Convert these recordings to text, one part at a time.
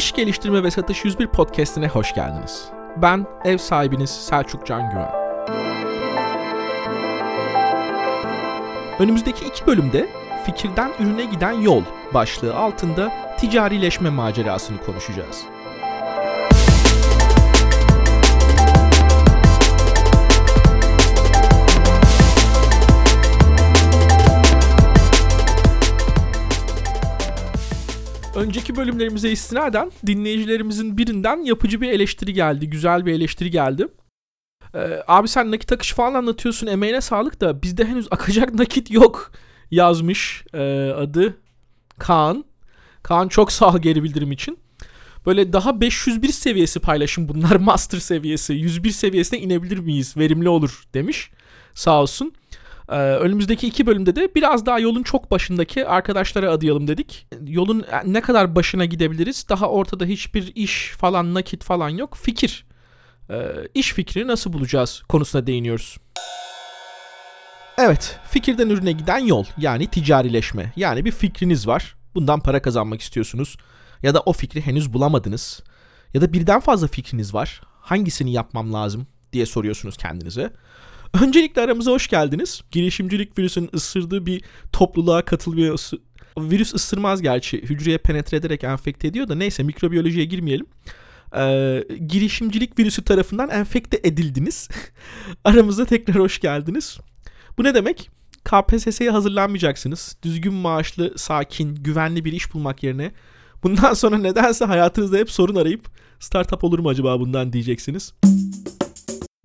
İş Geliştirme ve Satış 101 podcastine hoş geldiniz. Ben ev sahibiniz Selçuk Can Güven. Önümüzdeki iki bölümde fikirden ürüne giden yol başlığı altında ticarileşme macerasını konuşacağız. Önceki bölümlerimize istinaden dinleyicilerimizin birinden yapıcı bir eleştiri geldi. Güzel bir eleştiri geldi. Ee, abi sen nakit akışı falan anlatıyorsun emeğine sağlık da bizde henüz akacak nakit yok yazmış ee, adı Kaan. Kaan çok sağ geri bildirim için. Böyle daha 501 seviyesi paylaşım bunlar master seviyesi. 101 seviyesine inebilir miyiz? Verimli olur demiş. Sağ olsun. Ee, önümüzdeki iki bölümde de biraz daha yolun çok başındaki arkadaşlara adayalım dedik. Yolun ne kadar başına gidebiliriz? Daha ortada hiçbir iş falan nakit falan yok. Fikir. Ee, iş fikrini nasıl bulacağız konusuna değiniyoruz. Evet, fikirden ürüne giden yol yani ticarileşme. Yani bir fikriniz var. Bundan para kazanmak istiyorsunuz. Ya da o fikri henüz bulamadınız. Ya da birden fazla fikriniz var. Hangisini yapmam lazım diye soruyorsunuz kendinize. Öncelikle aramıza hoş geldiniz. Girişimcilik virüsünün ısırdığı bir topluluğa katılmıyor. Virüs ısırmaz gerçi. Hücreye penetre ederek enfekte ediyor da neyse mikrobiyolojiye girmeyelim. Ee, girişimcilik virüsü tarafından enfekte edildiniz. Aramıza tekrar hoş geldiniz. Bu ne demek? KPSS'ye hazırlanmayacaksınız. Düzgün maaşlı, sakin, güvenli bir iş bulmak yerine bundan sonra nedense hayatınızda hep sorun arayıp startup olur mu acaba bundan diyeceksiniz.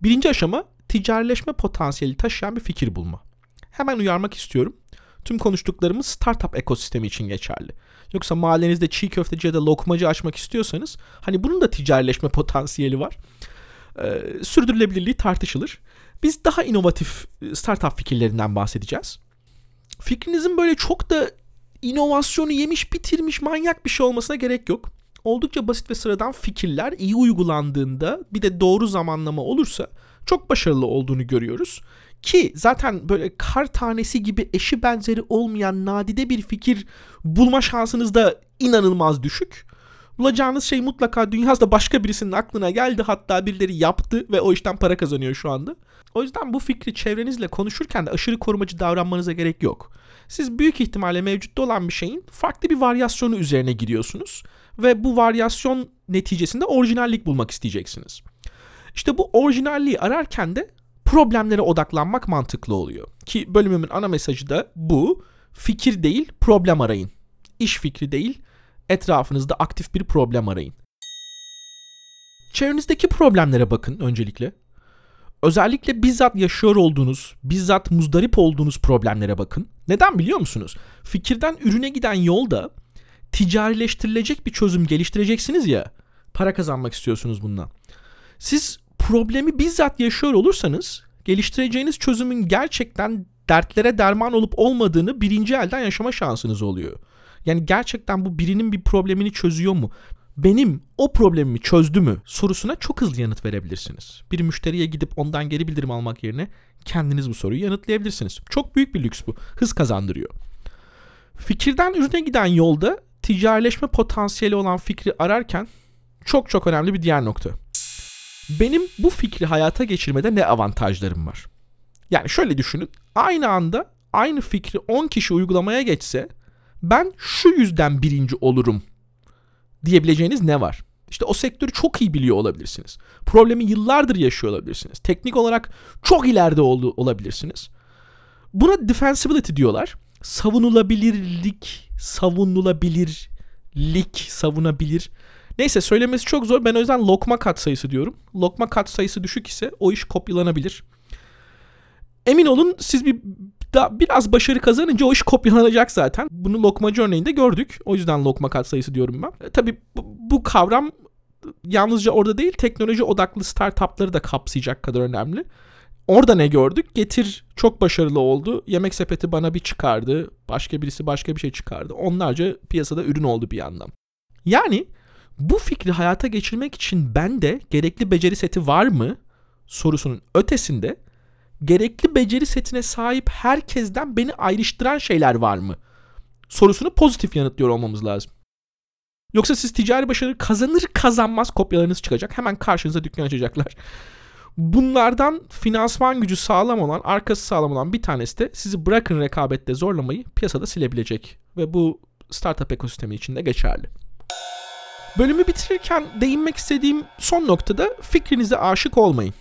Birinci aşama ticarileşme potansiyeli taşıyan bir fikir bulma. Hemen uyarmak istiyorum. Tüm konuştuklarımız startup ekosistemi için geçerli. Yoksa mahallenizde çiğ köfteci ya da lokmacı açmak istiyorsanız hani bunun da ticarileşme potansiyeli var. Ee, sürdürülebilirliği tartışılır. Biz daha inovatif startup fikirlerinden bahsedeceğiz. Fikrinizin böyle çok da inovasyonu yemiş bitirmiş manyak bir şey olmasına gerek yok. Oldukça basit ve sıradan fikirler iyi uygulandığında bir de doğru zamanlama olursa çok başarılı olduğunu görüyoruz. Ki zaten böyle kar tanesi gibi eşi benzeri olmayan nadide bir fikir bulma şansınız da inanılmaz düşük. Bulacağınız şey mutlaka dünyada başka birisinin aklına geldi hatta birileri yaptı ve o işten para kazanıyor şu anda. O yüzden bu fikri çevrenizle konuşurken de aşırı korumacı davranmanıza gerek yok. Siz büyük ihtimalle mevcutta olan bir şeyin farklı bir varyasyonu üzerine gidiyorsunuz ve bu varyasyon neticesinde orijinallik bulmak isteyeceksiniz. İşte bu orijinalliği ararken de problemlere odaklanmak mantıklı oluyor. Ki bölümümün ana mesajı da bu. Fikir değil, problem arayın. İş fikri değil, etrafınızda aktif bir problem arayın. Çevrenizdeki problemlere bakın öncelikle. Özellikle bizzat yaşıyor olduğunuz, bizzat muzdarip olduğunuz problemlere bakın. Neden biliyor musunuz? Fikirden ürüne giden yolda ticarileştirilecek bir çözüm geliştireceksiniz ya. Para kazanmak istiyorsunuz bundan. Siz problemi bizzat yaşıyor olursanız geliştireceğiniz çözümün gerçekten dertlere derman olup olmadığını birinci elden yaşama şansınız oluyor. Yani gerçekten bu birinin bir problemini çözüyor mu? Benim o problemimi çözdü mü sorusuna çok hızlı yanıt verebilirsiniz. Bir müşteriye gidip ondan geri bildirim almak yerine kendiniz bu soruyu yanıtlayabilirsiniz. Çok büyük bir lüks bu. Hız kazandırıyor. Fikirden ürüne giden yolda ticarileşme potansiyeli olan fikri ararken çok çok önemli bir diğer nokta. Benim bu fikri hayata geçirmede ne avantajlarım var? Yani şöyle düşünün. Aynı anda aynı fikri 10 kişi uygulamaya geçse ben şu yüzden birinci olurum diyebileceğiniz ne var? İşte o sektörü çok iyi biliyor olabilirsiniz. Problemi yıllardır yaşıyor olabilirsiniz. Teknik olarak çok ileride oldu, olabilirsiniz. Buna defensibility diyorlar. Savunulabilirlik, savunulabilirlik, savunabilir. Neyse söylemesi çok zor. Ben o yüzden lokma kat sayısı diyorum. Lokma kat sayısı düşük ise o iş kopyalanabilir. Emin olun siz bir da biraz başarı kazanınca o iş kopyalanacak zaten. Bunu lokmacı örneğinde gördük. O yüzden lokma kat sayısı diyorum ben. E, tabii bu, bu kavram yalnızca orada değil teknoloji odaklı startupları da kapsayacak kadar önemli. Orada ne gördük? Getir çok başarılı oldu. Yemek sepeti bana bir çıkardı. Başka birisi başka bir şey çıkardı. Onlarca piyasada ürün oldu bir yandan. Yani bu fikri hayata geçirmek için bende gerekli beceri seti var mı sorusunun ötesinde gerekli beceri setine sahip herkesten beni ayrıştıran şeyler var mı sorusunu pozitif yanıtlıyor olmamız lazım. Yoksa siz ticari başarı kazanır kazanmaz kopyalarınız çıkacak. Hemen karşınıza dükkan açacaklar. Bunlardan finansman gücü sağlam olan, arkası sağlam olan bir tanesi de sizi bırakın rekabette zorlamayı piyasada silebilecek. Ve bu startup ekosistemi için de geçerli. Bölümü bitirirken değinmek istediğim son noktada fikrinize aşık olmayın.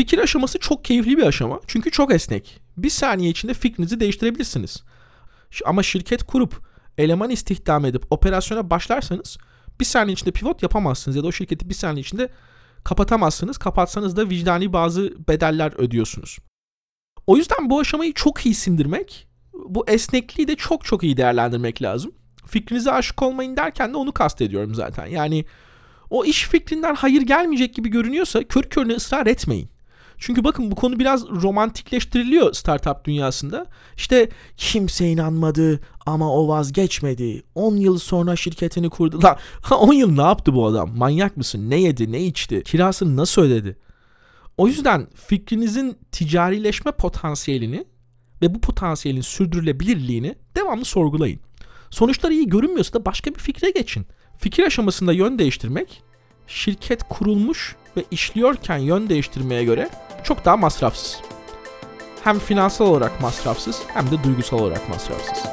Fikir aşaması çok keyifli bir aşama çünkü çok esnek. Bir saniye içinde fikrinizi değiştirebilirsiniz. Ama şirket kurup eleman istihdam edip operasyona başlarsanız bir saniye içinde pivot yapamazsınız ya da o şirketi bir saniye içinde kapatamazsınız. Kapatsanız da vicdani bazı bedeller ödüyorsunuz. O yüzden bu aşamayı çok iyi sindirmek, bu esnekliği de çok çok iyi değerlendirmek lazım. Fikrinize aşık olmayın derken de onu kastediyorum zaten. Yani o iş fikrinden hayır gelmeyecek gibi görünüyorsa kör körüne ısrar etmeyin. Çünkü bakın bu konu biraz romantikleştiriliyor startup dünyasında. İşte kimse inanmadı ama o vazgeçmedi. 10 yıl sonra şirketini kurdu. Lan 10 yıl ne yaptı bu adam? Manyak mısın? Ne yedi, ne içti? Kirasını nasıl ödedi? O yüzden fikrinizin ticarileşme potansiyelini ve bu potansiyelin sürdürülebilirliğini devamlı sorgulayın. Sonuçlar iyi görünmüyorsa da başka bir fikre geçin. Fikir aşamasında yön değiştirmek şirket kurulmuş ve işliyorken yön değiştirmeye göre çok daha masrafsız. Hem finansal olarak masrafsız hem de duygusal olarak masrafsız.